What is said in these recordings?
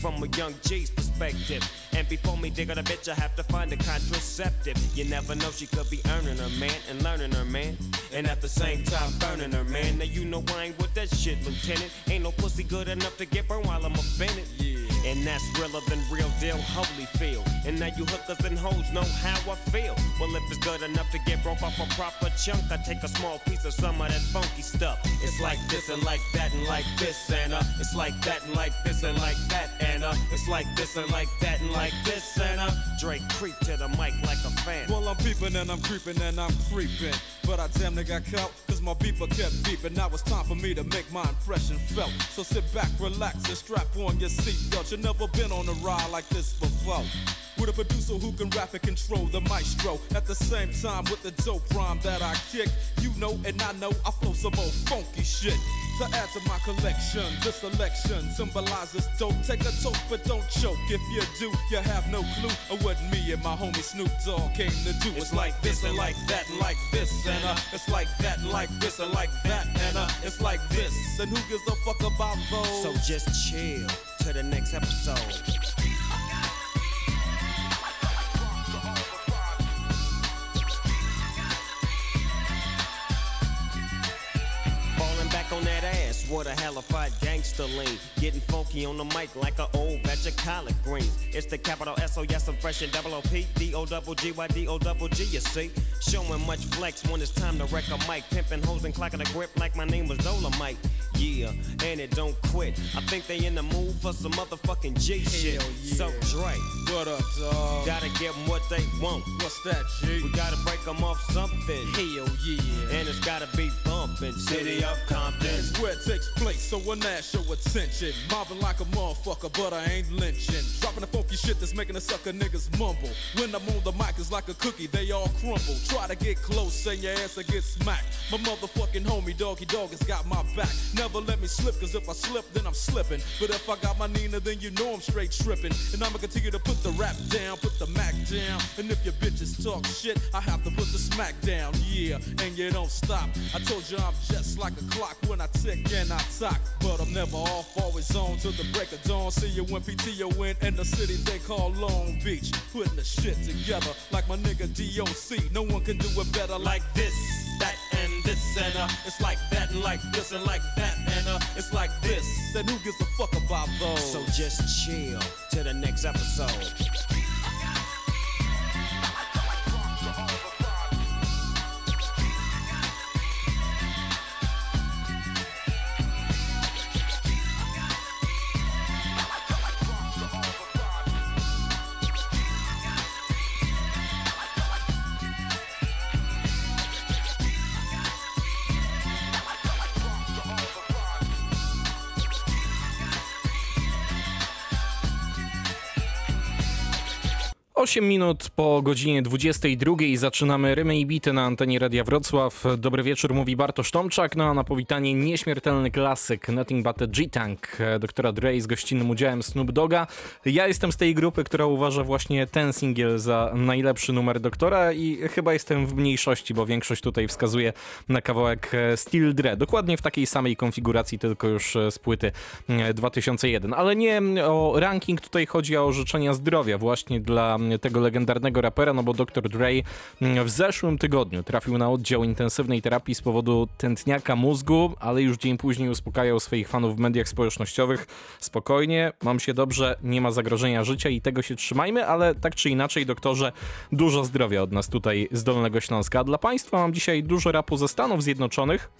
From a young G's perspective. And before me dig on a bitch, I have to find a contraceptive. You never know, she could be earning her man and learning her man. And at the same time, burning her man. Now you know I ain't with that shit, Lieutenant. Ain't no pussy good enough to get burned while I'm offended. Yeah. And that's realer than real deal holy Holyfield. And now you hookers and hoes know how I feel. Well, if it's good enough to get broke off a proper chunk, I take a small piece of some of that funky stuff. It's like this and like that and like this and uh, it's like that and like this and like that and uh, it's like this and like that and like this and uh, Dre creep to the mic like a fan. Well, I'm peeping and I'm creeping and I'm creeping. But I damn near got caught, cause my beeper kept beeping. Now it's time for me to make my impression felt. So sit back, relax, and strap on your seatbelt. You've never been on a ride like this before. With a producer who can rap and control the maestro. At the same time, with the dope rhyme that I kick, you know and I know I flow some old funky shit. To add to my collection, this selection symbolizes dope. Take a toke, but don't choke. If you do, you have no clue of what me and my homie Snoop Dogg came to do. It's like this and like that and like this and uh, it's like that and like this and like that and uh, it's like this. And who gives a fuck about those? So just chill to the next episode. What a hellified gangster lean. Getting funky on the mic like an old batch of collard greens. It's the capital S O yes, I'm fresh and double O P D O double G Y D O double G. You see, showing much flex when it's time to wreck a mic. Pimping hoes and clocking a grip like my name was Dolomite. Yeah, and it don't quit. I think they in the mood for some motherfucking G shit. Yeah. So Dre, What up, dog? gotta give 'em what they want. What's that, G? We gotta break 'em off something. Hell yeah. And it's gotta be bumpin'. City of Compton. It's where it takes place, so when that show attention. Mobbing like a motherfucker, but I ain't lynching. Dropping the funky shit that's making the sucker niggas mumble. When I'm on the mic, it's like a cookie, they all crumble. Try to get close, and your ass will get smacked. My motherfucking homie, Doggy Dogg, has got my back. Never let me slip, cause if I slip, then I'm slipping. But if I got my Nina, then you know I'm straight tripping. And I'ma continue to put the rap down, put the Mac down. And if your bitches talk shit, I have to put the smack down. Yeah, and you don't stop. I told you I'm just like a clock when I tick and I talk. But I'm never off, always on till the break of dawn. See you when PTO in in the city they call Long Beach. Putting the shit together like my nigga DOC. No one can do it better like this, that, this. And uh, it's like that and like this and like that. And uh, it's like this. Then who gives a fuck about those? So just chill to the next episode. Osiem minut po godzinie 22 zaczynamy Rymy i Bity na antenie Radia Wrocław. Dobry wieczór, mówi Bartosz Tomczak. No a na powitanie nieśmiertelny klasyk Nothing But a G-Tank doktora Dre z gościnnym udziałem Snoop Doga. Ja jestem z tej grupy, która uważa właśnie ten singiel za najlepszy numer doktora i chyba jestem w mniejszości, bo większość tutaj wskazuje na kawałek e, Steel Dre. Dokładnie w takiej samej konfiguracji, tylko już e, z płyty e, 2001. Ale nie o ranking tutaj chodzi, o życzenia zdrowia właśnie dla tego legendarnego rapera, no bo Dr. Dre mm, w zeszłym tygodniu trafił na oddział intensywnej terapii z powodu tętniaka mózgu, ale już dzień później uspokajał swoich fanów w mediach społecznościowych. Spokojnie, mam się dobrze, nie ma zagrożenia życia i tego się trzymajmy, ale tak czy inaczej, doktorze, dużo zdrowia od nas tutaj z Dolnego Śląska. Dla Państwa mam dzisiaj dużo rapu ze Stanów Zjednoczonych,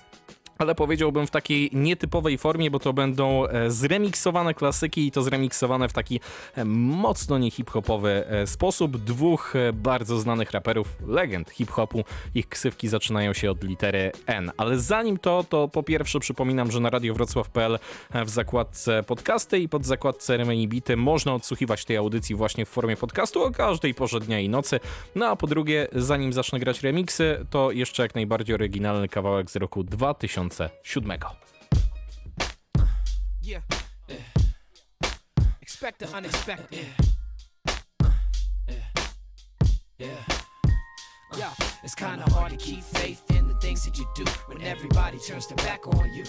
ale powiedziałbym w takiej nietypowej formie, bo to będą e, zremiksowane klasyki i to zremiksowane w taki e, mocno nie hip-hopowy e, sposób. Dwóch bardzo znanych raperów, legend hip-hopu, ich ksywki zaczynają się od litery N. Ale zanim to, to po pierwsze przypominam, że na radiowrocław.pl w zakładce podcasty i pod zakładce Remeni Bity można odsłuchiwać tej audycji właśnie w formie podcastu o każdej porze dnia i nocy. No a po drugie, zanim zacznę grać remiksy, to jeszcze jak najbardziej oryginalny kawałek z roku 2000 2007. Yeah. Expect the unexpected. Yeah. Yeah, uh, it's kinda hard to keep faith in the things that you do when everybody turns their back on you.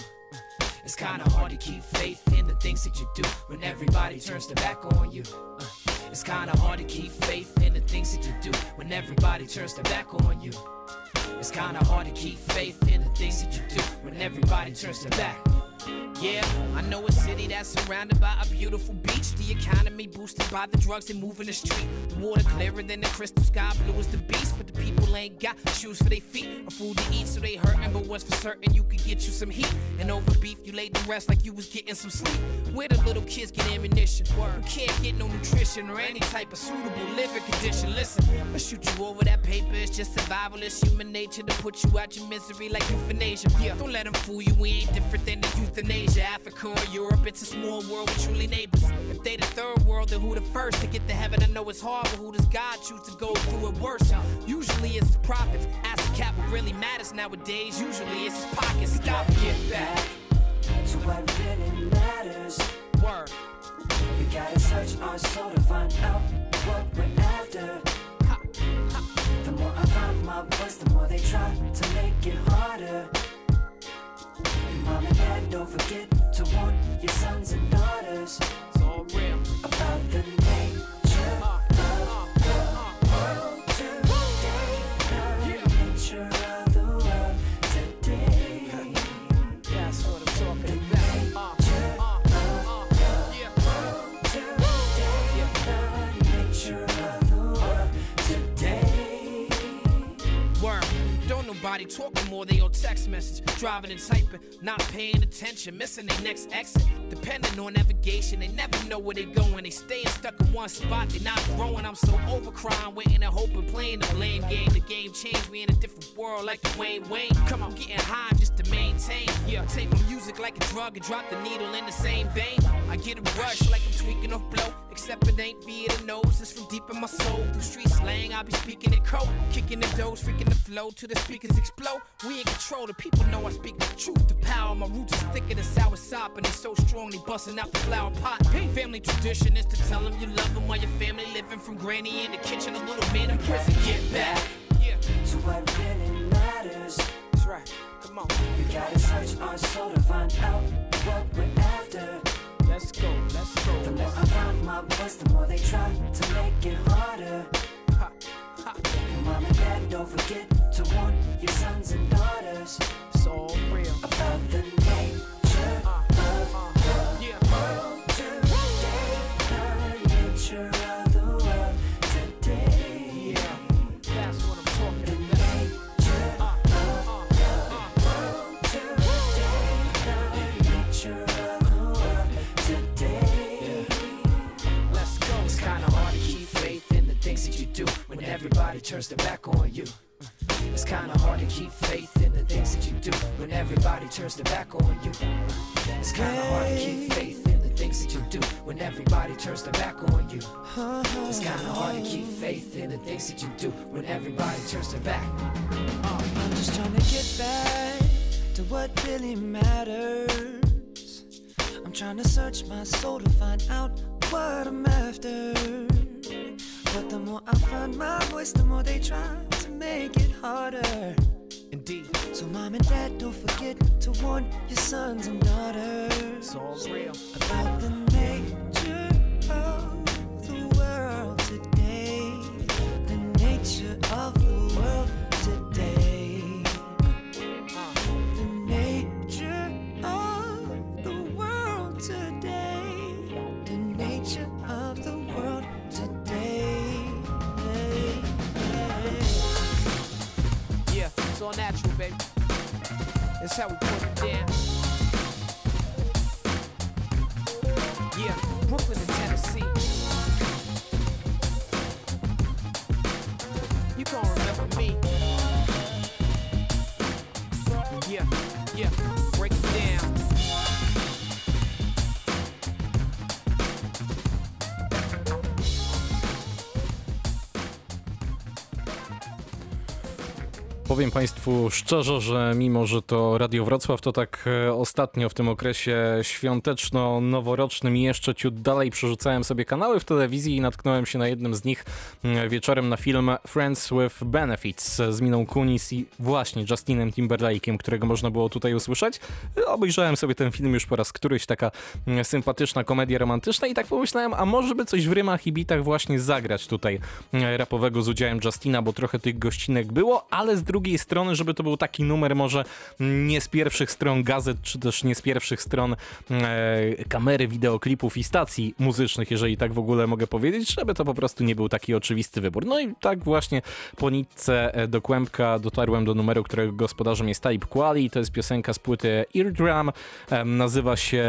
It's kinda hard to keep faith in the things that you do when everybody turns their back on you. It's kinda hard to keep faith in the things that you do when everybody turns their back on you. It's kinda hard to keep faith in the things that you do when everybody turns their back. Yeah, I know a city that's surrounded by a beautiful beach. The economy boosted by the drugs and moving the street. The water clearer than the crystal sky, blue as the beast. But the people ain't got shoes for their feet or food to eat, so they hurtin'. But what's for certain, you could get you some heat. And over beef, you laid to rest like you was getting some sleep. Where the little kids get ammunition, who can't get no nutrition or any type of suitable living condition. Listen, I'll shoot you over that paper. It's just survival, it's human nature to put you out your misery like euthanasia. Yeah, don't let them fool you, we ain't different than the Asia, Africa, or Europe. It's a small world with truly neighbors. If they the third world, then who the first to get to heaven? I know it's hard, but who does God choose to go through it worse? Usually it's the prophets. Ask the cat what really matters nowadays. Usually it's his pockets. Stop, get back to what really matters. Word. We gotta search our soul to find out what we're after. The more I find my voice, the more they try to make it harder. Mom and dad, don't forget to warn your sons and daughters. It's all real. About the Don't talking more, they on text message. Driving and typing, not paying attention, missing their next exit. Depending on navigation, they never know where they going. They staying stuck in one spot, they not growing. I'm so over crying, waiting and hoping, playing the blame game. The game changed, we in a different world like Dwayne Wayne. Come on, getting high just to maintain. Yeah, take my music like a drug and drop the needle in the same vein. I get a rush like I'm tweaking off blow. Except it ain't via the nose, it's from deep in my soul. Through street slang, I'll be speaking it code. Kicking the doors, freaking the flow till the speakers explode. We in control, the people know I speak the truth. The power, my roots is thicker than sour sop, and they so strong they busting out the flower pot. Family tradition is to tell them you love them while your family living from granny in the kitchen, a little man in prison. Get back yeah. to what really matters. That's right, come on. We gotta search our soul to find out what we're. Let's go, let's go. The more I find my voice, the more they try to make it harder. Ha, ha. Mom and dad, don't forget to warn your sons and daughters. It's everybody turns their back on you. It's kinda hard to keep faith in the things that you do when everybody turns their back on you. It's kinda hard to keep faith in the things that you do when everybody turns their back on you. It's kinda hard to keep faith in the things that you do when everybody turns their back. Uh, I'm just trying to get back to what really matters. I'm trying to search my soul to find out what I'm after. But the more I find my voice, the more they try to make it harder. Indeed. So mom and dad, don't forget to warn your sons and daughters. It's all real. About the Powiem Państwu szczerze, że mimo, że to Radio Wrocław, to tak e, ostatnio w tym okresie świąteczno-noworocznym jeszcze ciut dalej przerzucałem sobie kanały w telewizji i natknąłem się na jednym z nich wieczorem na film Friends with Benefits z Miną Kunis i właśnie Justinem Timberlake'iem, którego można było tutaj usłyszeć. Obejrzałem sobie ten film już po raz któryś, taka sympatyczna komedia romantyczna i tak pomyślałem, a może by coś w rymach i bitach właśnie zagrać tutaj mm, rapowego z udziałem Justina, bo trochę tych gościnek było, ale z drugiej strony, żeby to był taki numer może nie z pierwszych stron gazet, czy też nie z pierwszych stron e, kamery, wideoklipów i stacji muzycznych, jeżeli tak w ogóle mogę powiedzieć, żeby to po prostu nie był taki oczywisty wybór. No i tak właśnie po nitce e, do kłębka dotarłem do numeru, którego gospodarzem jest Type Quali, to jest piosenka z płyty Eardrum, e, nazywa się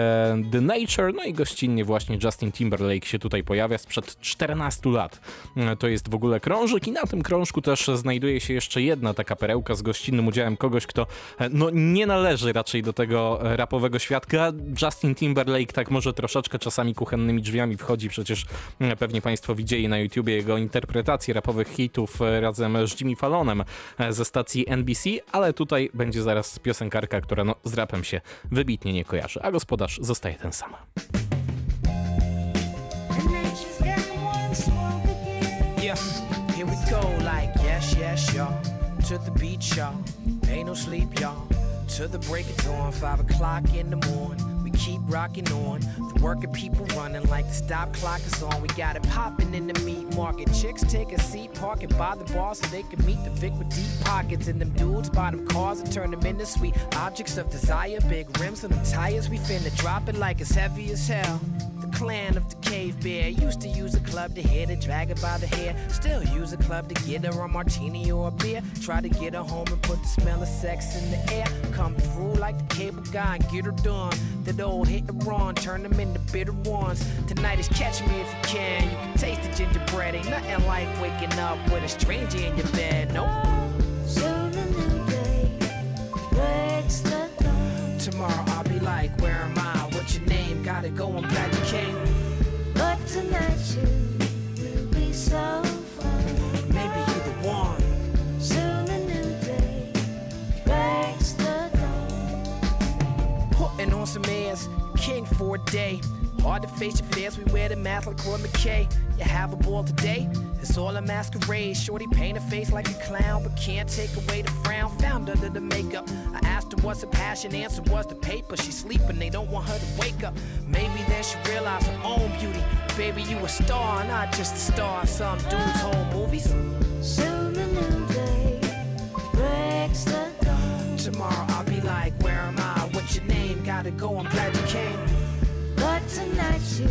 The Nature, no i gościnnie właśnie Justin Timberlake się tutaj pojawia sprzed 14 lat. E, To jest w ogóle krążek i na tym krążku też znajduje się jeszcze jedna taka perełka z gościnnym udziałem kogoś, kto e, no, nie należy raczej do tego e, rapowego świadka. Justin Timberlake tak może troszeczkę czasami kuchennymi drzwiami wchodzi, przecież e, pewnie Państwo widzieli na YouTubie jego interpretację rapowych hitów e, razem z Jimmy Fallonem ze stacji NBC, ale tutaj będzie zaraz piosenkarka, która no, z rapem się wybitnie nie kojarzy, a gospodarz zostaje ten sam. To the beach, y'all. Ain't no sleep, y'all. To the break of dawn, five o'clock in the morning. We keep rocking on. The working people running like the stop clock is on. We got it popping in the meat market. Chicks take a seat, park it by the bar so they can meet the Vic with deep pockets. And them dudes buy them cars and turn them into sweet objects of desire. Big rims on them tires, we finna drop it like it's heavy as hell. Clan of the cave bear used to use a club to hit it, drag it by the hair. Still use a club to get her a martini or a beer. Try to get her home and put the smell of sex in the air. Come through like the cable guy and get her done. That old hit and run, turn them into bitter ones. Tonight is catch me if you can. You can taste the gingerbread. Ain't nothing like waking up with a stranger in your bed. Nope. King for a day. Hard to face your fears, we wear the mask like Claude McKay. You have a ball today, it's all a masquerade. Shorty paint her face like a clown, but can't take away the frown found under the makeup. I asked her what's her passion, answer was the paper. She's sleeping, they don't want her to wake up. Maybe then she realized her own beauty. Baby, you a star, not just a star some dude's home movies. Soon Gotta go, I'm glad you came. But tonight you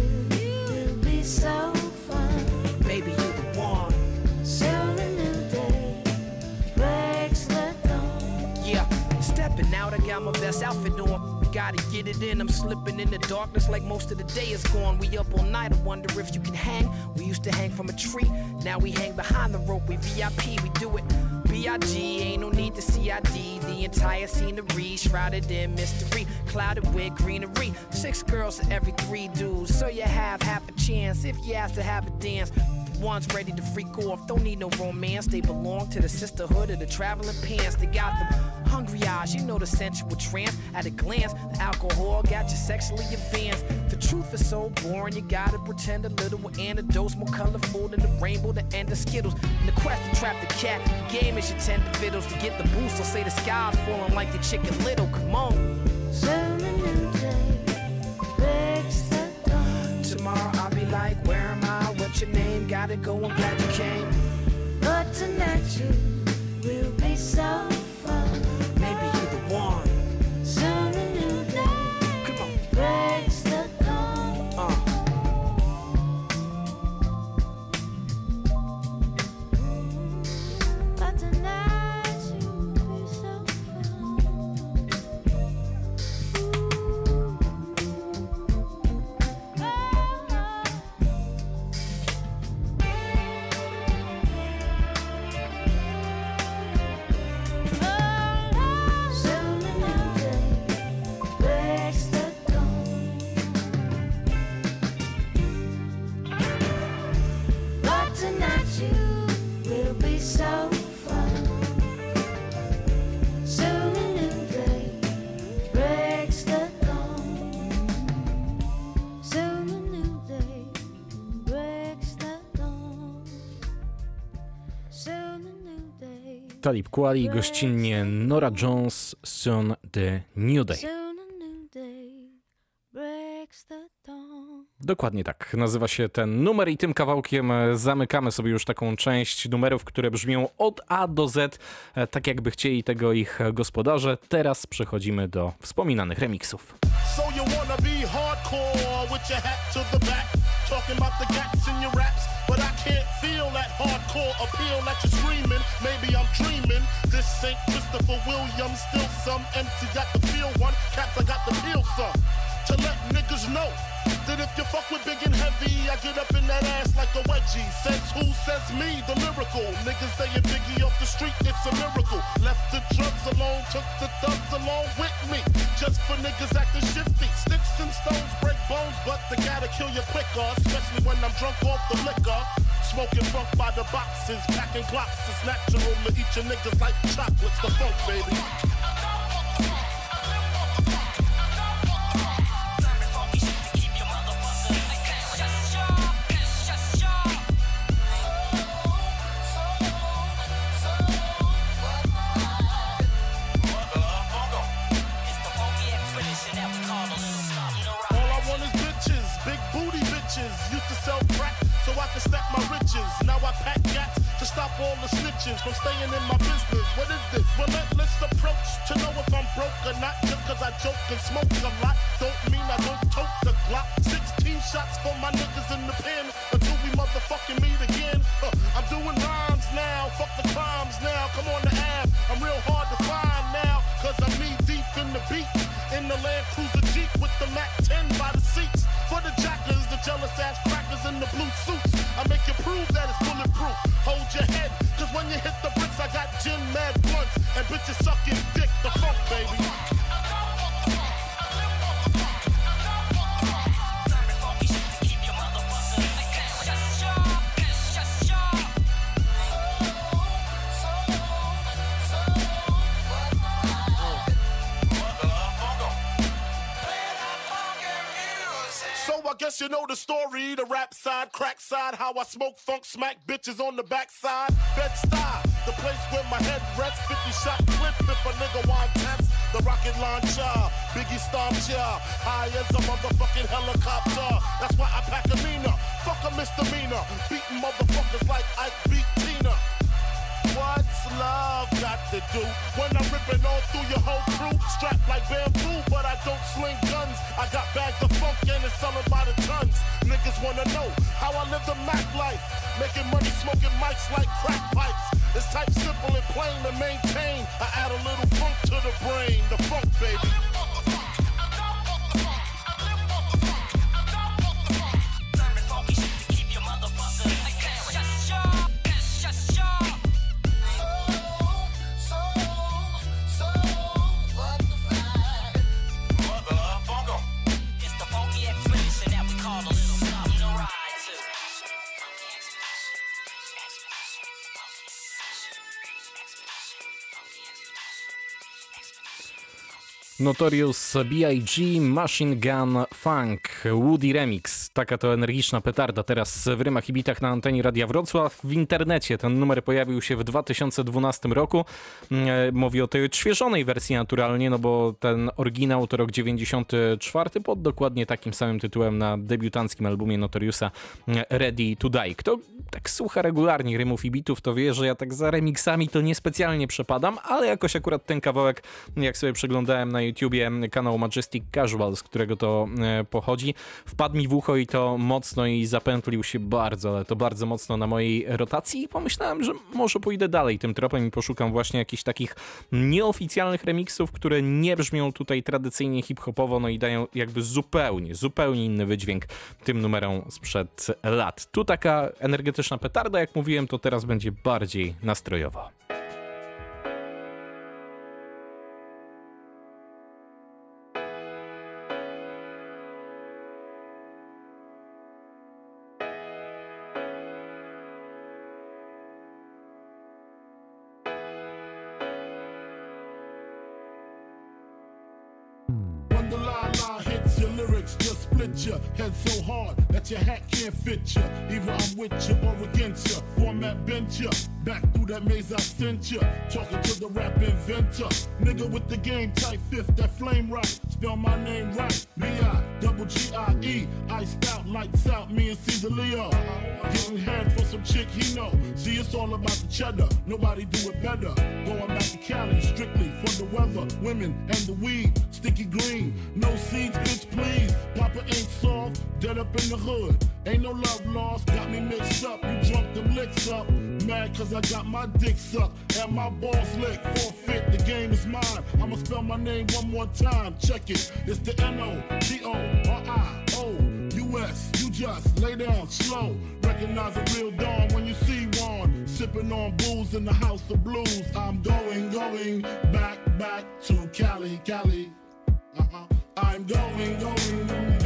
will be so fun. Baby, you're the one. Soon a new day breaks the dawn. Yeah, stepping out, I got my best outfit on. Gotta get it in. I'm slipping in the darkness like most of the day is gone. We up all night, I wonder if you can hang. We used to hang from a tree, now we hang behind the rope. We VIP, we do it. B.I.G. Ain't no need to CID. The entire scenery shrouded in mystery, clouded with greenery. Six girls to every three dudes, so you have half a chance if you ask to have a dance. The ones ready to freak off, don't need no romance. They belong to the sisterhood of the traveling pants. They got them hungry eyes, you know the sensual trance. At a glance, the alcohol got you sexually advanced. The truth is so boring, you gotta pretend a little with antidotes more colorful than the rainbow, the end of Skittles. In the quest to trap the cat, the game is your tender fiddles to get the boost. So say the sky's falling like the chicken little. Come on. Soon a new day breaks the dawn. Tomorrow I'll be like, where am I? What's your name? Gotta go, I'm glad you came. But tonight you will be so fun. Maybe you're the one. Talib Kweli, gościnnie Nora Jones, Soon the New Day. Soon a new day breaks the dawn. Dokładnie tak, nazywa się ten numer i tym kawałkiem e, zamykamy sobie już taką część numerów, które brzmią od A do Z, e, tak jakby chcieli tego ich gospodarze. Teraz przechodzimy do wspominanych remixów. So you wanna be hardcore with your hat to the back, talking about the gaps in your raps, feel that hardcore appeal that you're screaming. Maybe I'm dreaming. This ain't Christopher Williams, still some MC got the feel one, Cats, I got the feel some. To let niggas know that if you fuck with big and heavy, I get up in that ass like a wedgie. Says who? Says me, the lyrical. Niggas saying Biggie off the street, it's a miracle. Left the drugs alone, took the thugs along with me. Just for niggas acting shifty. Sticks and stones break bones, but they gotta kill you quicker, especially when I'm drunk off the liquor. Smoking funk by the boxes, packing clocks. It's natural to eat your niggas like chocolates. The funk, baby. All the snitches from staying in my business. What is this? Relentless approach to know if I'm broke or not. Just cause I joke and smoke a lot. Don't mean I don't tote the Glock. 16 shots for my niggas in the pen until we motherfucking meet again. Huh, I'm doing rhymes now. Fuck the crimes now. Come on the app. I'm real hard to find now. Cause I'm knee deep in the beat. In the Land Cruiser Jeep with the Mac 10 by the seats. For the jackers, the jealous ass crackers in the blue suits. I make you prove that it's bulletproof. Hold your head, when you hit the bricks, I got gin mad. And bitches sucking dick, the baby. So I guess you know the story, the rap side, crack side, how I smoke funk, smack bitches on the backside. Bed-Stuy, the place where my head rests, 50 shot clip if a nigga want test. The rocket launcher, Biggie stomps ya, high as a motherfucking helicopter. That's why I pack a Nina, fuck a misdemeanor, beating motherfuckers like Ike beat Tina. What's love got to do when I'm ripping all through your whole crew? Strapped like bamboo, but I don't sling guns. I got bags of funk and it's selling by the tons. Niggas wanna know how I live the Mac life. Making money, smoking mics like crack pipes. It's type simple and plain to maintain. I add a little funk to the brain, the funk baby. Notorious B.I.G. Machine Gun Funk Woody Remix. Taka to energiczna petarda teraz w rymach i bitach na antenie Radia Wrocław. W internecie ten numer pojawił się w 2012 roku. E, Mówię o tej odświeżonej wersji naturalnie, no bo ten oryginał to rok 94 pod dokładnie takim samym tytułem na debiutanckim albumie Notoriusa e, Ready to Die. Kto tak słucha regularnie rymów i bitów, to wie, że ja tak za remixami to niespecjalnie przepadam, ale jakoś akurat ten kawałek, jak sobie przeglądałem na YouTubie kanał Majestic Casual, z którego to e, pochodzi, wpadł mi w ucho i to mocno i zapętlił się bardzo, ale to bardzo mocno na mojej rotacji i pomyślałem, że może pójdę dalej tym tropem i poszukam właśnie jakichś takich nieoficjalnych remixów, które nie brzmią tutaj tradycyjnie hip-hopowo, no i dają jakby zupełnie, zupełnie inny wydźwięk tym numerom sprzed lat. Tu taka energetyczna petarda, jak mówiłem, to teraz będzie bardziej nastrojowo. Split your head so hard that your hat can't fit you. Either I'm with you or against you. Format bent you. Back through that maze I sent ya. Talking to the rap inventor. Nigga with the game type fifth, that flame right. Spell my name right. B-I, double G-I-E. Iced out, lights out, me and Caesar Leo. Getting head for some chick he know. See, it's all about the cheddar. Nobody do it better. Going back to Cali, strictly for the weather, women, and the weed. Sticky green, no seeds, bitch, please. Papa ain't soft, dead up in the hood. Ain't no love lost, got me mixed up. You drunk them licks up. Mad cause I got my dick sucked and my balls licked. Forfeit, the game is mine. I'ma spell my name one more time. Check it. It's the N-O-T-O-R-I-O-U-S. You just lay down slow. Recognize a real dawn when you see one. Sipping on booze in the house of blues. I'm going, going back, back to Cali, Cali. Uh-uh. I'm going, going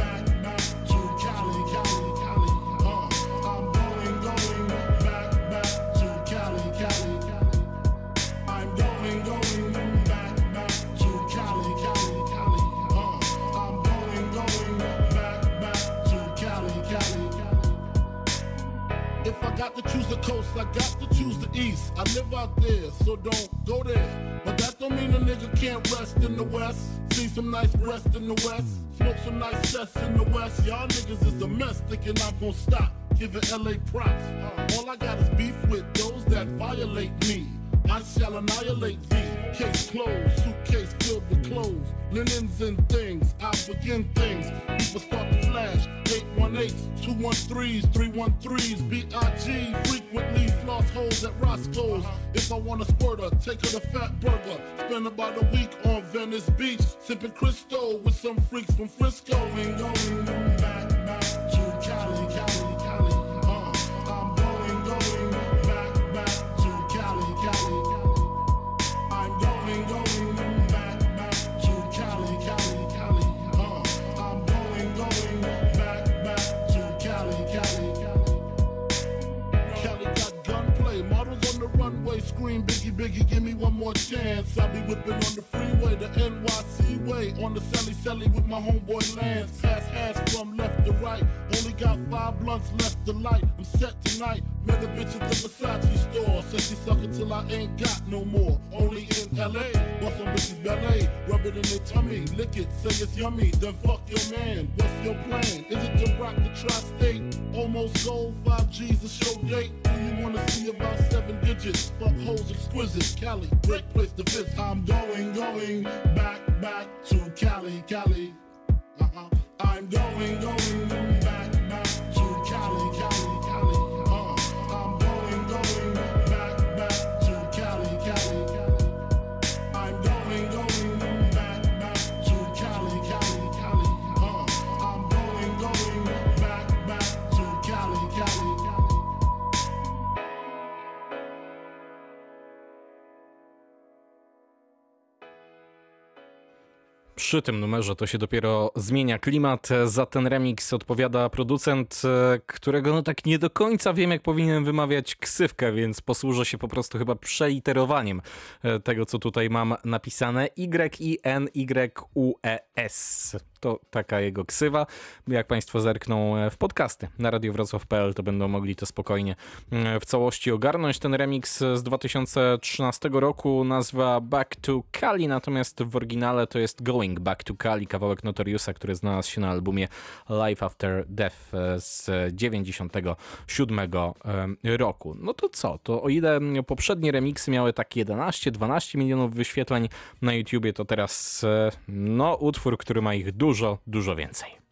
got to choose the coast, I got to choose the east. I live out there, so don't go there. But that don't mean a nigga can't rest in the west. See some nice breasts in the west. Smoke some nice cess in the west. Y'all niggas is a mess, thinking I'm gonna stop. Giving LA props. All I got is beef with those that violate me. I shall annihilate thee. Case closed, suitcase filled with clothes, linens and things. I begin things. People start to flash. 818s, 213s, 313s, BIG. Frequently floss holes at Roscoe's. If I want a squirter, take her to Fat Burger. Spend about a week on Venice Beach, sipping Cristo with some freaks from Frisco. Ain't going scream Biggie, Biggie, give me one more chance. I'll be whipping on the freeway, the NYC way, on the Sally Sally with my homeboy Lance. Pass ass from left to right, only got five blunts left to light. I'm set tonight, met a bitch at the Versace store. Said she suck it till I ain't got no more. Only in LA, bust some bitches ballet, rub it in their tummy, lick it, say it's yummy. Then fuck your man, what's your plan? Is it to rock the tri-state? Almost gold, five G's a show date. Do you wanna see about seven digits? Fuck hoes exquisite, Cali, great place to visit. I'm going, going back, back to Cali, Cali. Uh-uh. I'm going, going back, Przy tym numerze to się dopiero zmienia klimat. Za ten remix odpowiada producent, e, którego no tak nie do końca wiem, jak powinien wymawiać ksywkę, więc posłużę się po prostu chyba przeliterowaniem e, tego, co tutaj mam napisane. Y-I-N-Y-U-E-S. To taka jego ksywa. Jak Państwo zerkną e, w podcasty na radiowrocław.pl, to będą mogli to spokojnie e, w całości ogarnąć. Ten remix z 2013 roku nazwa Back to Cali, natomiast w oryginale to jest Going Back to Cali, kawałek Notoriusa, który znalazł się na albumie Life After Death e, z 97 e, roku. No to co? To o ile poprzednie remiksy miały tak 11-12 milionów wyświetleń na YouTubie, to teraz no utwór, który ma ich dużo, dużo więcej.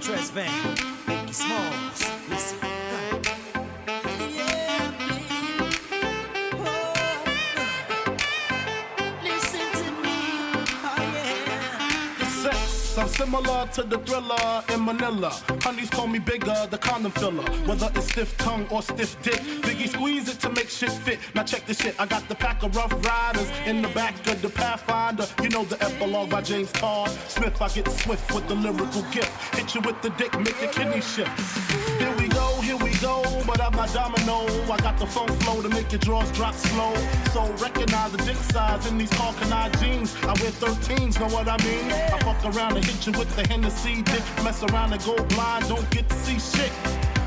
Ralph Tresvant. Biggie Smalls. Listen. Similar to the thriller in Manila. Honeys call me bigger, the condom filler. Whether it's stiff tongue or stiff dick, Biggie squeeze it to make shit fit. Now check this shit, I got the pack of rough riders in the back of the Pathfinder. You know the epilogue by James Todd Smith. I get swift with the lyrical gift. Hit you with the dick, make your kidney shift. But I'm not domino. I got the funk flow to make your drawers drop slow. So recognize the dick size in these Karl Kani jeans. I wear 13s, know what I mean? I fuck around and hit you with the Hennessy dick. Mess around and go blind, don't get to see shit.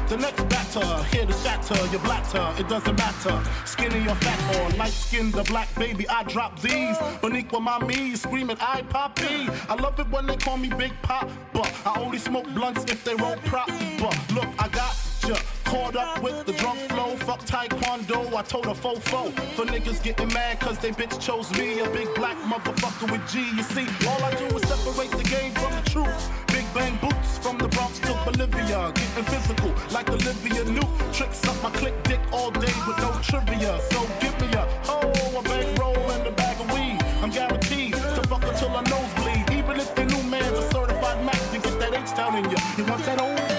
The next batter, here to shatter your blatter, it doesn't matter. Skinny or fat or light skinned or black, baby, I drop these. Beneath my me, screaming, I poppy. I love it when they call me Big Pop, but I only smoke blunts if they roll prop. But look, I got ya. Caught up with the drunk flow, fuck taekwondo, I told a fofo. For niggas getting mad cause they bitch chose me, a big black motherfucker with G. You see, all I do is separate the game from the truth. Big bang boots from the Bronx to Bolivia, getting physical like Olivia Newt. Tricks up my click dick all day with no trivia. So give me a oh, a big roll and a bag of weed. I'm guaranteed to fuck until I nosebleed. Even if the new man's a certified Mac to get that H down in you. You want that old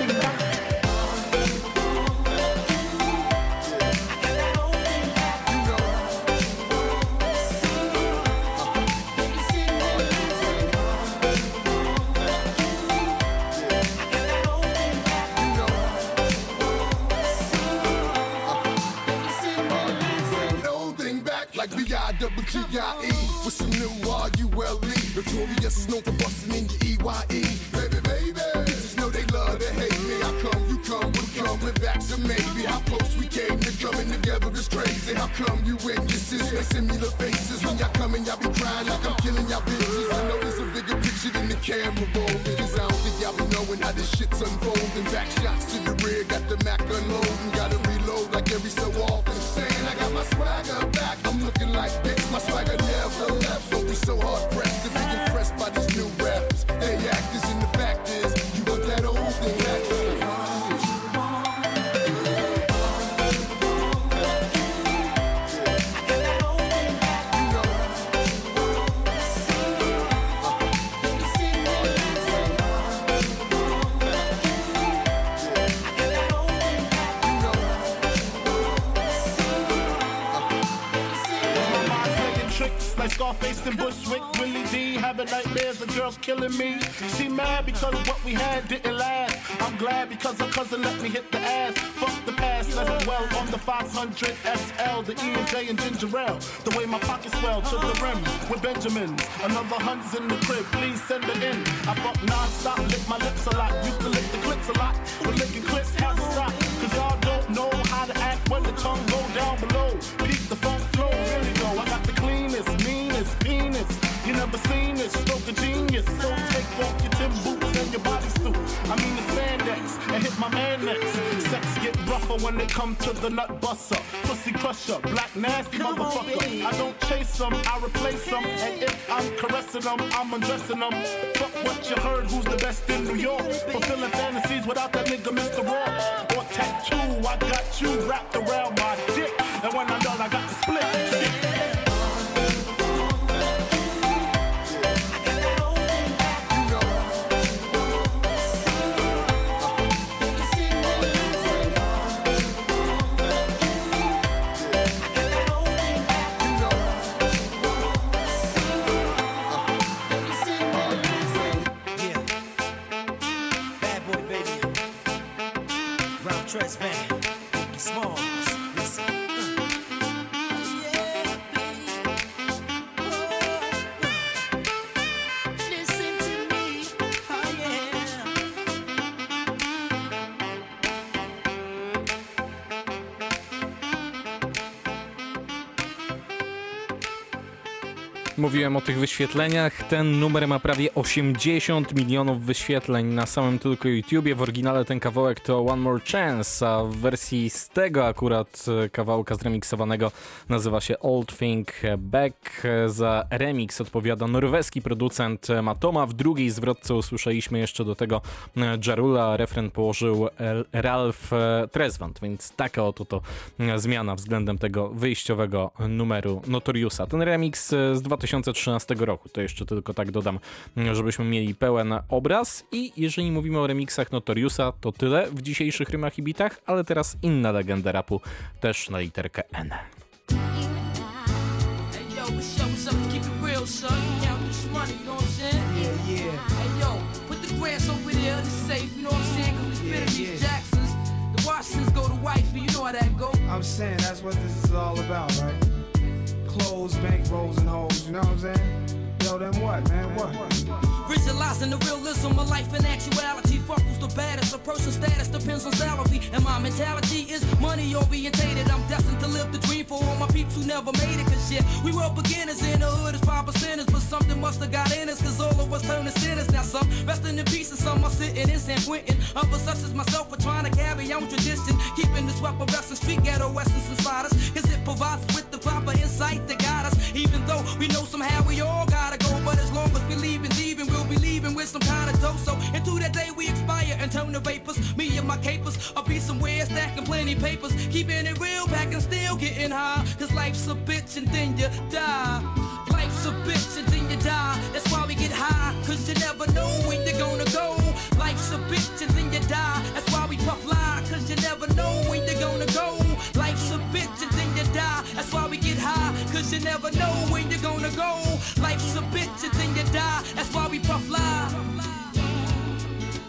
pockets swell to the rim with Benjamins. Another hundred's in the crib, please send it in. I fuck non-stop, lick my lips a lot. Used to lick the clips a lot, but licking clips has to stop. Cause y'all don't know how to act when the tongue go down below. Peak the funk You never seen this, stroke of genius. So take off your Tim boots and your bodysuit. I mean the spandex and hit my man next. Sex get rougher when they come to the nut buster. Pussy crusher, black nasty motherfucker. I don't chase them, I replace them. And if I'm caressing them, I'm undressing them. Fuck what you heard, who's the best in New York? Fulfilling fantasies without that nigga Mr. Raw. Or tattoo, I got you wrapped around my dick. And when I'm done, I got the split. Ralph Tres Mówiłem o tych wyświetleniach. Ten numer ma prawie 80 milionów wyświetleń na samym tylko YouTubie. W oryginale ten kawałek to One More Chance, a w wersji z tego akurat e, kawałka zremiksowanego nazywa się Old Thing Back. Za remix odpowiada norweski producent Matoma. W drugiej zwrotce usłyszeliśmy jeszcze do tego e, Jarula, refren położył e, Ralph e, Tresvant, więc taka oto to e, zmiana względem tego wyjściowego numeru Notoriusa. Ten remix e, z 2000 2013 roku. To jeszcze tylko tak dodam, żebyśmy mieli pełen obraz. I jeżeli mówimy o remixach Notoriusa, to tyle w dzisiejszych rymach i bitach, ale teraz inna legenda rapu, też na literkę N. I'm saying that's what this is all about, right? Clothes, bank rolls, and hoes, you know what I'm saying? Yo, then what, man? What? Visualizing the realism of life in actuality. Fuck who's the baddest. A person's status depends on salary. And my mentality is money orientated. I'm destined to live the dream for all my peeps who never made it. Cause shit, we were beginners in the hood as five percenters. But something must have got in us. Cause all of us turn to sinners. Now some resting in peace and some are sitting in San Quentin. Others such as myself are trying to carry on tradition. Keeping this weapon wrestling street ghetto essence inside us. Cause it provides with the proper insight that guide us. Even though we know somehow we all gotta go. But as long as we leaving, be leaving with some kind of dough. So into that day we expire and turn to vapors. Me and my capers, I'll be somewhere stacking plenty papers. Keeping it real, packing still getting high. Cause life's a bitch and then you die. Life's a bitch and then you die. That's why we get high. Cause you never know when you're gonna go. Life's a bitch and then you die. That's why we puff lie. Cause you never know when you're gonna go. Life's a bitch and then you die. That's why we get high. Cause you never know when you're gonna go. Then you die. That's why we puff lie.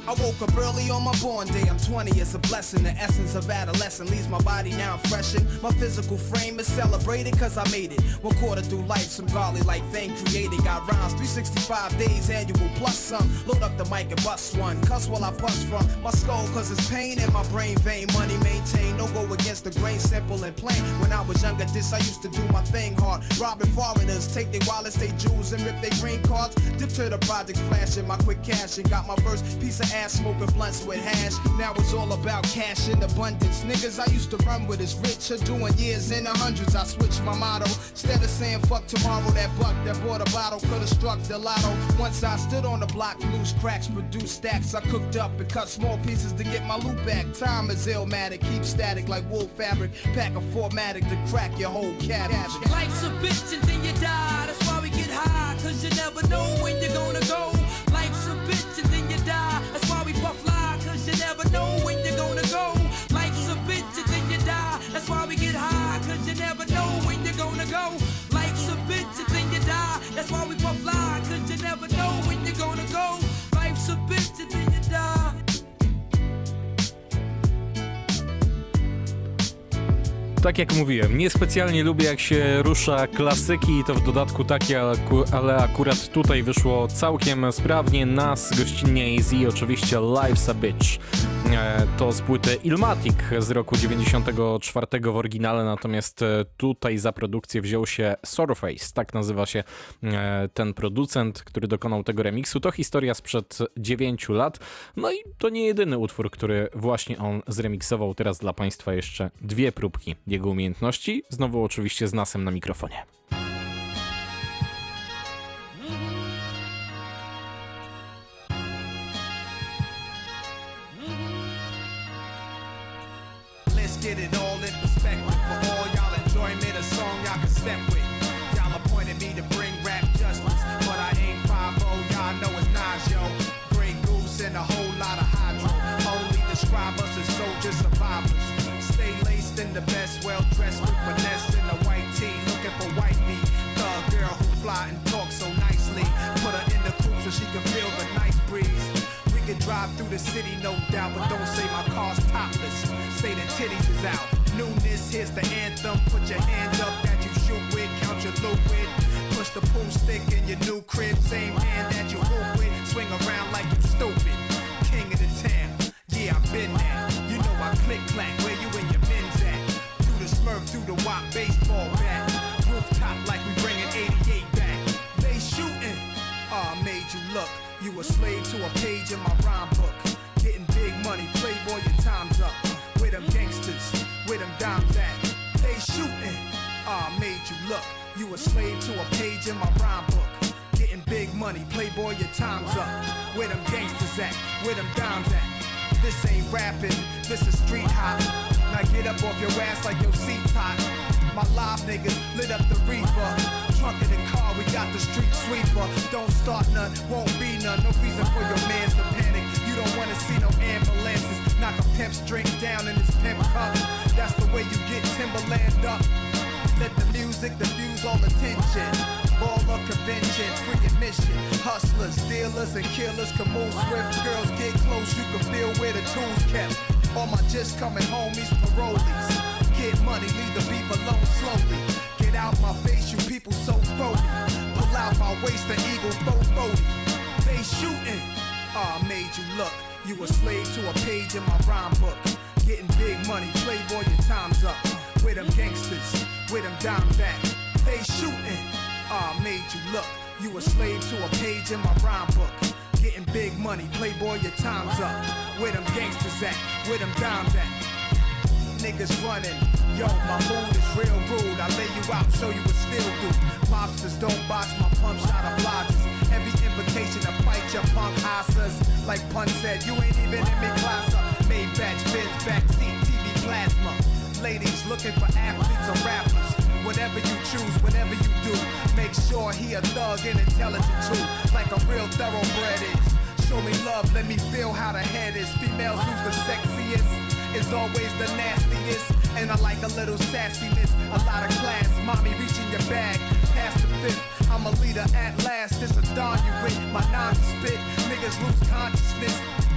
I woke up early on my born day. I'm 20, it's a blessing. The essence of adolescence leaves my body now freshened. My physical frame is celebrated cause I made it. One quarter through life, some godly like thing created. Got rhymes 365 days annual plus some. Load up the mic and bust one. Cuss while I bust from my skull cause it's pain in my brain vein. Money maintained, no go against the grain, simple and plain. When I was younger, this I used to do my thing hard. Robbing foreigners, take their wallets, they jewels, and rip their green cards. Dip to the projects, flashing my quick cash and got my first piece of ass smoking blunts with hash. Now it's all about cash in abundance. Niggas I used to run with is rich or doing years in the hundreds. I switched my motto. Instead of saying fuck tomorrow, that buck that bought a bottle could have struck the lotto. Once I stood on the block, loose cracks, produced stacks. I cooked up and cut small pieces to get my loot back. Time is illmatic, keep static like wool fabric. Pack a formatic to crack your whole cabbage. Life's a bitch and then you die. That's why we get high. Cause you never know when you're gonna go. Tak jak mówiłem, niespecjalnie lubię jak się rusza klasyki i to w dodatku takie, ale, ku- ale akurat tutaj wyszło całkiem sprawnie. Nas gościnnie AZ, oczywiście Life's a Bitch. E, To z płyty Ilmatic z roku 94 w oryginale, natomiast e, tutaj za produkcję wziął się Surface, tak nazywa się e, ten producent, który dokonał tego remiksu. To historia sprzed 9 lat, no i to nie jedyny utwór, który właśnie on zremiksował. Teraz dla Państwa jeszcze dwie próbki jego umiejętności, znowu oczywiście z Nasem na mikrofonie. The city, no doubt, but don't say my car's topless. Say the titties is out. Newness, here's the anthem. Put your hand up that you shoot with, count your loot with. Push the pool stick in your new crib, same hand slave to a page in my rhyme book. Getting big money, playboy, your time's up. Where them gangsters at? Where them dimes at? This ain't rapping, this is street hop. Now get up off your ass like your seat's hot. My live niggas lit up the reefer. trunk of the car, we got the street sweeper. Don't start none, won't be none. No reason for your mans to panic. You don't wanna see no ambulances. Knock a pimp's drink down in his pimp cup. That's the way you get Timberland up. Let the music diffuse all attention. Ball of convention, free admission. Hustlers, dealers, and killers can move swift. Girls get close, you can feel where the tools kept. All my just coming homies, parolees. Get money, leave the beef alone slowly. Get out my face, you people so phony. Pull out my waist, the eagle 40. They shooting. Ah, I made you look. You a slave to a page in my rhyme book. Getting big money, playboy, your time's up. With them gangsters, with them dimes at. They shooting. Ah, made you look. You a slave to a page in my rhyme book. Getting big money, playboy, your time's up. Where them gangsters at? Where them dimes at? Niggas running. Yo, my mood is real rude. I lay you out, show you what still do. Mobsters don't box my pump shot obliges. Every invitation to fight your punk asses. Like Pun said, you ain't even in me class. Made batch, Benz, backseat, TV plasma. Ladies looking for athletes or rappers. Whatever you choose, whatever you do, make sure he a thug and intelligent too, like a real thoroughbred is. Show me love, let me feel how the head is. Females who's the sexiest is always the nastiest, and I like a little sassiness, a lot of class. Mommy reaching your bag, past the fifth. I'm a leader at last. It's a dawn you with my non spit. Niggas lose consciousness.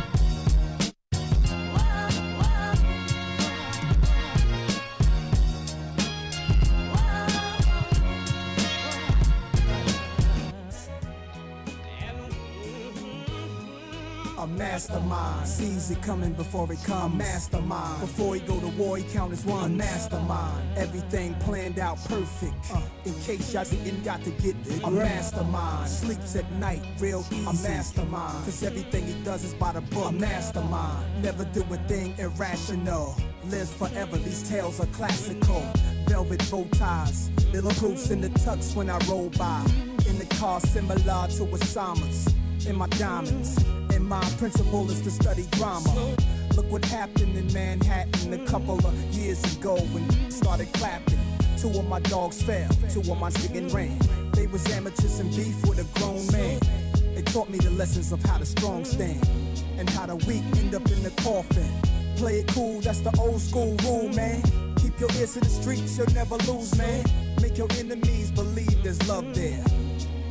Mastermind sees it coming before it comes. A mastermind before he go to war, he count as one. A mastermind, everything planned out perfect. Uh, in case y'all didn't got to get it. A mastermind sleeps at night, real easy. A mastermind, cause everything he does is by the book. A mastermind, never do a thing irrational. Lives forever, these tales are classical. Velvet bow ties, little proofs in the tux when I roll by. In the car similar to Osama's. In my diamonds, and my principle is to study drama. Look what happened in Manhattan a couple of years ago when started clapping. Two of my dogs fell, two of my chicken ran. They was amateurs in beef with a grown man. They taught me the lessons of how the strong stand and how the weak end up in the coffin. Play it cool, that's the old school rule, man. Keep your ears to the streets, you'll never lose, man. Make your enemies believe there's love there.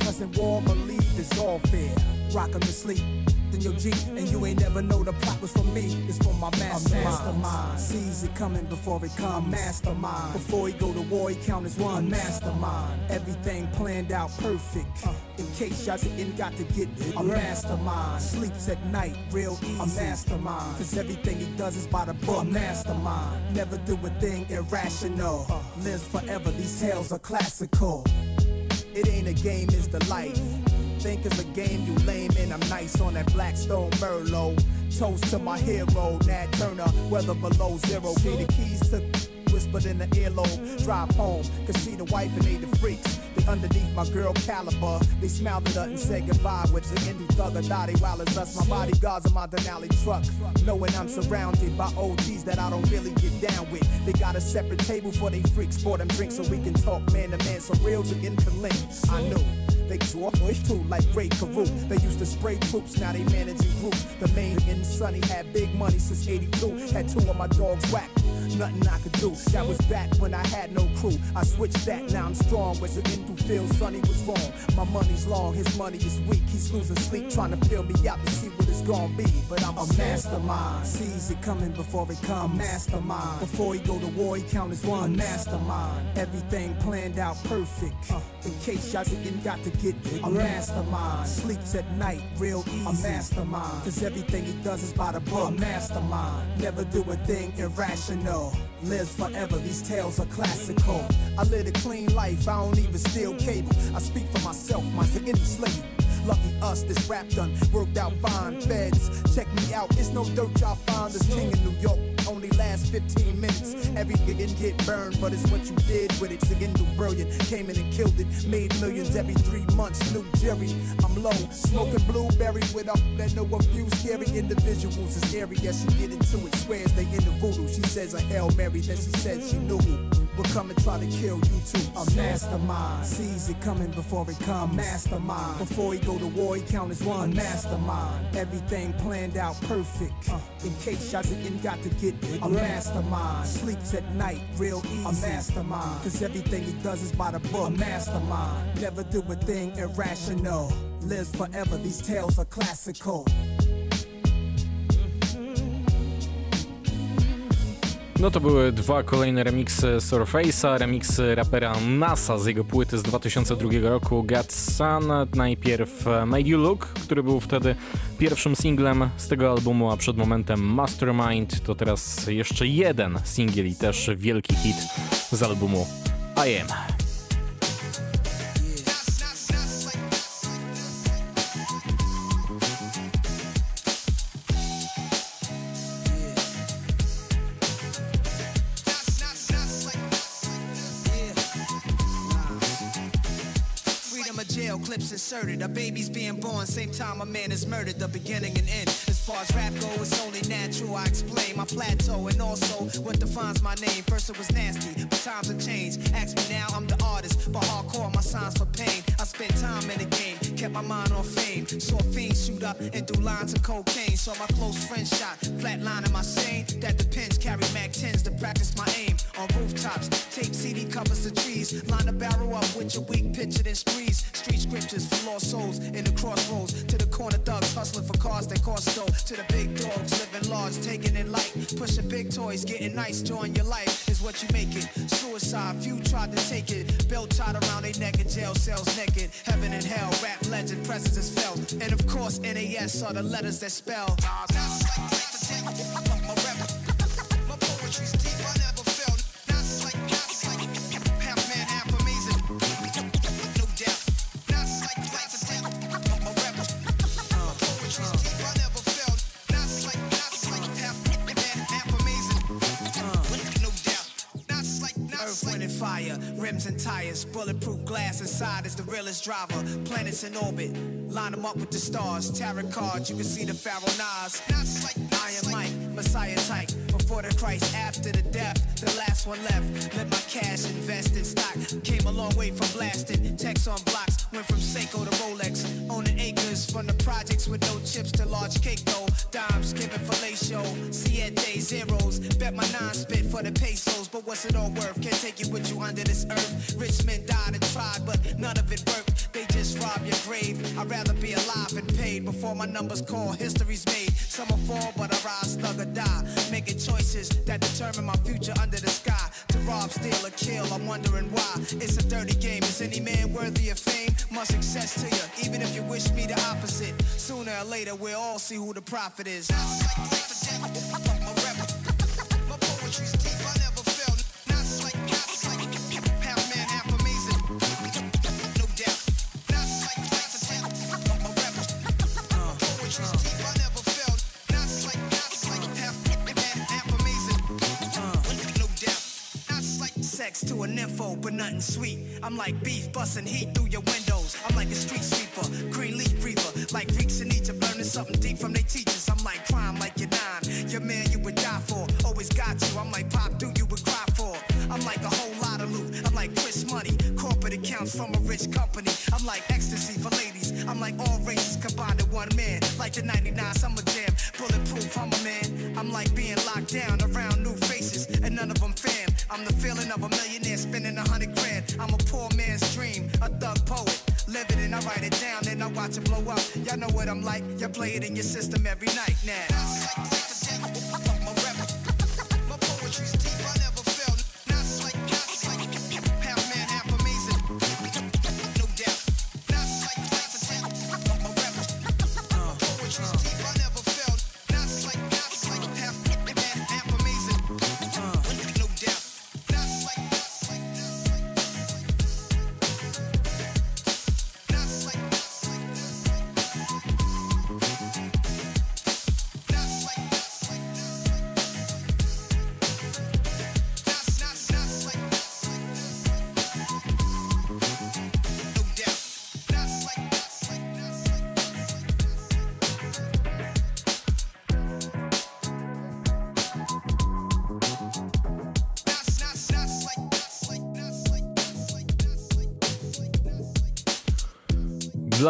Cause in war, believe it's all fair. Rock 'em to sleep. In your Jeep, and you ain't never know the plot was for me. It's for my mastermind. mastermind. Sees it coming before it comes. Mastermind. Before he go to war, he count as one. Mastermind. Everything planned out perfect. Uh. In case y'all didn't got to get it. A mastermind. Sleeps at night, real easy. A mastermind. Cause everything he does is by the book. A mastermind. Never do a thing irrational. Uh. Lives forever, these tales are classical. It ain't a game, it's the life. Think it's a game, you lame, and I'm nice on that Blackstone Merlot. Toast to my hero, Nat Turner, weather below zero. Gave the keys to whispered in the earlobe. Drive home, cause see the wife and they the freaks. They underneath my girl caliber. They smiled at her and said goodbye with the Hindu thugger Dottie while it's us. My bodyguards in my Denali truck. Knowing I'm surrounded by OGs that I don't really get down with. They got a separate table for they freaks, for them drinks so we can talk man to man. So real to interlink. I knew. They draw push too like Ray Carew. They used to spray troops, now they managing groups. The main in Sunny had big money since 82. Had two of my dogs whacked. Nothing I could do. That was back when I had no crew. I switched that, now I'm strong. Where's the in through feel Sonny was wrong. My money's long, his money is weak. He's losing sleep, trying to fill me out to see it's gonna be. But I'm a mastermind. Sees it coming before it comes. Mastermind. Before he go to war, he count as one. Mastermind. Everything planned out perfect. In case y'all didn't got to get it. A mastermind. Sleeps at night, real easy. A mastermind. Cause everything he does is by the book. A mastermind. Never do a thing irrational. Lives forever, these tales are classical. I live a clean life, I don't even steal cable. I speak for myself, an any slave. Lucky us, this rap done worked out fine. Feds, check me out, it's no dirt y'all find. This king in New York only lasts 15 minutes. Every can get burned, but it's what you did with it. Again, do brilliant, came in and killed it. Made millions every three months. New Jerry, I'm low, smoking blueberry with up that know a few scary individuals. Scary as she get into it. Swears they in the voodoo. She says a Hail Mary, then she said she knew. Will come and try to kill you too. A mastermind sees it coming before it comes. Mastermind. Before he go to war, he count as one. Mastermind. Everything planned out perfect. Uh, in case y'all didn't got to get it. A mastermind. Sleeps at night real easy. A mastermind. Cause everything he does is by the book. A mastermind. Never do a thing irrational. Lives forever. These tales are classical. No to były dwa kolejne remiksy Surface'a, remix rapera NASA z jego płyty z 2002 roku Got Sun. Najpierw Made You Look, który był wtedy pierwszym singlem z tego albumu, a przed momentem Mastermind to teraz jeszcze jeden singiel i też wielki hit z albumu I Am. Inserted. A baby's being born, same time a man is murdered. The beginning and end. As far as rap go, it's only natural. I explain my plateau and also what defines my name. First it was nasty, but times have changed. Ask me now, I'm the artist, but hardcore my signs for pain. I spent time in the game, kept my mind on fame. Saw fiends shoot up and do lines of cocaine. Saw my close friend shot, flatlining my sane. That depends. Carry Mac 10s to practice my aim on rooftops. Tape CD covers the trees. Line a barrel up with your weak picture then squeeze. Street scriptures for lost souls in the crossroads. To the corner thugs hustling for cars that cost dough. To the big dogs living large, taking it light. Pushing big toys, getting nice, join your life is what you make it. Suicide, few tried to take it. Belt tied around their neck in jail cells naked. Heaven and hell, rap legend, presence is felt. And of course, NAS are the letters that spell. Fire, rims and tires, bulletproof glass inside is the realest driver. Planets in orbit, line them up with the stars. Tarot cards, you can see the Pharaoh Nas. Iron Mike, Messiah type. Before the Christ, after the death, the last one left. Let my cash invest in stock. Came a long way from blasting. Text on blocks, went from Seiko to Rolex. Owning acres from the projects with no chips to large cake though. Dimes giving fellatio. Siete zeros. Bet my nine spit for the pesos. But what's it all worth? Can't take it with you under this earth. Rich men died and tried, but none of it worked. Rob your grave. I'd rather be alive and paid before my numbers call. History's made. Some will fall, but I rise, thug or die. Making choices that determine my future under the sky. To rob, steal, or kill, I'm wondering why. It's a dirty game. Is any man worthy of fame? My success to you, even if you wish me the opposite. Sooner or later, we'll all see who the prophet is. But nothing sweet. I'm like beef busting heat through your windows. I'm like a street sweeper, green leaf reaper, like Greeks in Egypt learning something deep from their teachers. I'm like crime, like your nine. Your man you would die for, always got you. I'm like pop, do you would cry for. I'm like a whole lot of loot. I'm like Chris Money, corporate accounts from a rich company. Like. You play it in your system every night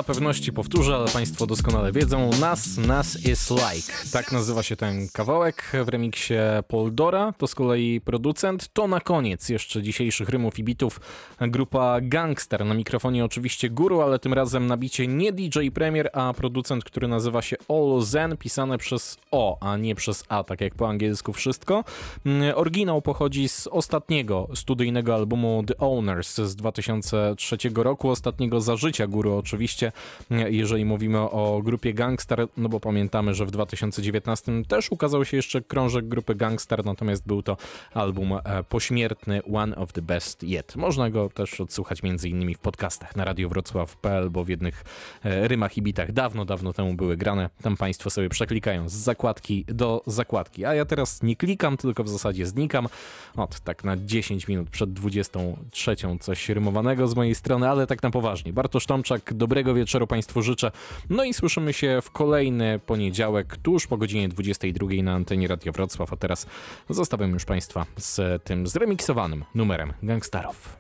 pewności powtórzę, ale Państwo doskonale wiedzą. Nas, nas is like. Tak nazywa się ten kawałek w remiksie Poldora. To z kolei producent. To na koniec jeszcze dzisiejszych rymów i bitów grupa Gangster. Na mikrofonie oczywiście Guru, ale tym razem na bicie nie DJ Premier, a producent, który nazywa się All Zen, pisane przez O, a nie przez A, tak jak po angielsku wszystko. Mm, Oryginał pochodzi z ostatniego studyjnego albumu The Owners z 2003 roku, ostatniego za życia Guru oczywiście, jeżeli mówimy o grupie Gangstar, no bo pamiętamy, że w 2019 też ukazał się jeszcze krążek grupy Gangstar, natomiast był to album e, pośmiertny One of the Best Yet. Można go też odsłuchać innymi w podcastach na Radio Wrocław.pl, bo w jednych e, rymach i bitach dawno, dawno temu były grane. Tam Państwo sobie przeklikają z zakładki do zakładki. A ja teraz nie klikam, tylko w zasadzie znikam. Ot, tak na 10 minut przed 23 coś rymowanego z mojej strony, ale tak na poważnie. Bartosz Tomczak, dobrego wieczoru Państwu życzę. No i słyszymy się w kolejny poniedziałek, tuż po godzinie 22 na antenie Radio Wrocław. A teraz zostawiam już Państwa z tym zremiksowanym numerem Gangstarów.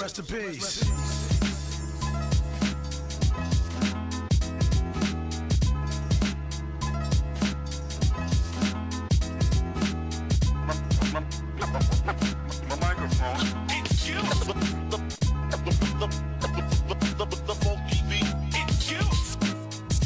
Rest in peace. My microphone. It's you.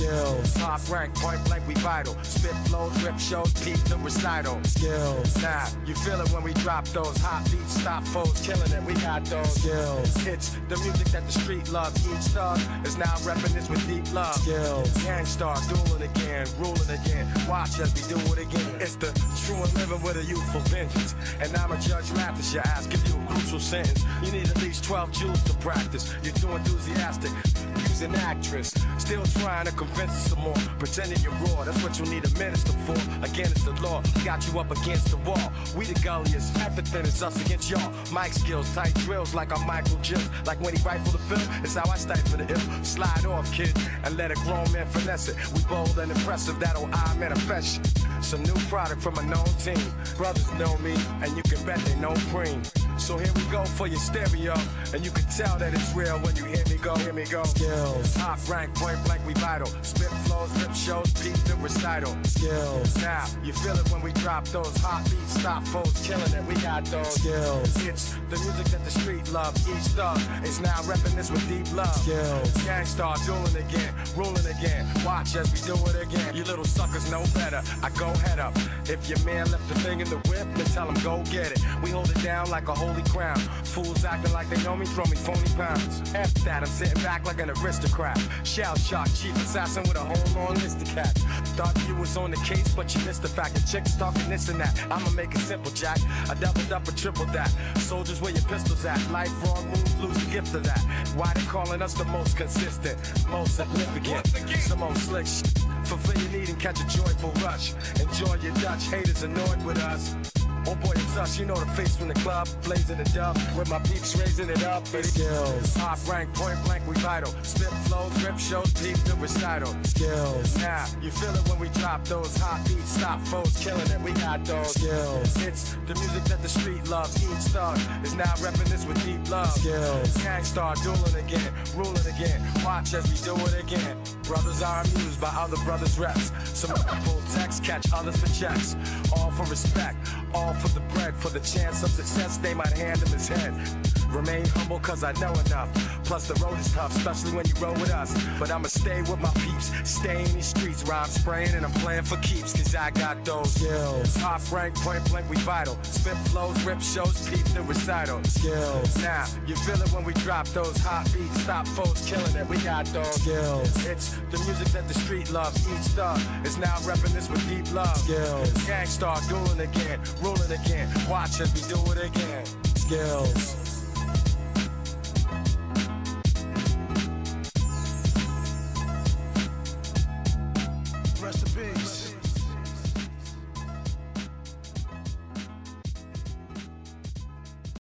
Skills. Top rank, point blank, we vital. Spit flows, rip shows, peak the recital. Skills. Nah, you feel it when we drop those hot beats, stop foes, killing it. We got those Skills. It's the music that the street loves. Each thug is now repping this with deep love. Skills. Gang Starr dueling again, ruling again. Watch as we do it again. It's the true and living with a youthful vengeance. And I'm a judge Mathis, your ass give you a crucial sentence. You need at least 12 jewels to practice. You're too enthusiastic. Use an actress, still trying to some more. Pretending you're raw, that's what you need a minister for. Again, it's the law, got you up against the wall. We the gulliest, everything is us against y'all. Mic skills, tight drills like I'm Michael Jill. Like when he rifle the bill, it's how I stifle the ill. Slide off, kid, and let a grown man finesse it. We bold and impressive, that'll I manifest. Some new product from a known team. Brothers know me, and you can bet they know cream. So here we go for your stereo, and you can tell that it's real when you hear me go. Hear me go. Skills. Top rank, point blank, we vital. Spit flows, rip shows, peep the recital. Skills. Now, you feel it when we drop those hot beats, stop foes, killing it. We got those Skills. It's the music that the street loves. Each thug is now repping this with deep love. Skills. Gang Starr dueling again, ruling again. Watch as we do it again. You little suckers know better. I go head up. If your man left the thing in the whip, then tell him go get it. We hold it down like a holy crown. Fools acting like they know me, throw me phony pounds. F that, I'm sitting back like an aristocrat. Shell shock, chief assassin with a whole long list of cats. Thought you was on the case, but you missed the fact that chicks talking this and that. I'ma make it simple, Jack. I doubled up or tripled that. Soldiers, where your pistols at? Life wrong move, lose the gift of that. Why they calling us the most consistent, most significant, some old slick shit. Fulfill your need and catch a joyful rush. Enjoy your Dutch haters annoyed with us. Oh boy, it's us, you know the face from the club, blazing it up, with my peeps raising it up. Skills. Top rank, point blank, we vital. Spit flows, rip shows, deep the recital. Skills. Now, you feel it when we drop those hot beats, stop foes, killing it. We got those Skills. It's the music that the street loves. Each thug is now repping this with deep love. Skills. Gang Starr dueling again, ruling again. Watch as we do it again. Brothers are amused by other brothers' reps. Some full text catch others for checks. All for respect, all for the bread, for the chance of success they might hand him his head. Remain humble cause I know enough. Plus the road is tough, especially when you roll with us. But I'ma stay with my peeps, stay in these streets where I'm spraying and I'm playing for keeps. Cause I got those Skills. Top rank, point blank, we vital. Spit flows, rip shows, peep the recital. Skills. Now, you feel it when we drop those hot beats, stop foes, killing it. We got those Skills. It's the music that the street loves. Each thug is now repping this with deep love. Skills. Gang Starr dueling again, ruling again. Watch as we do it again. Skills.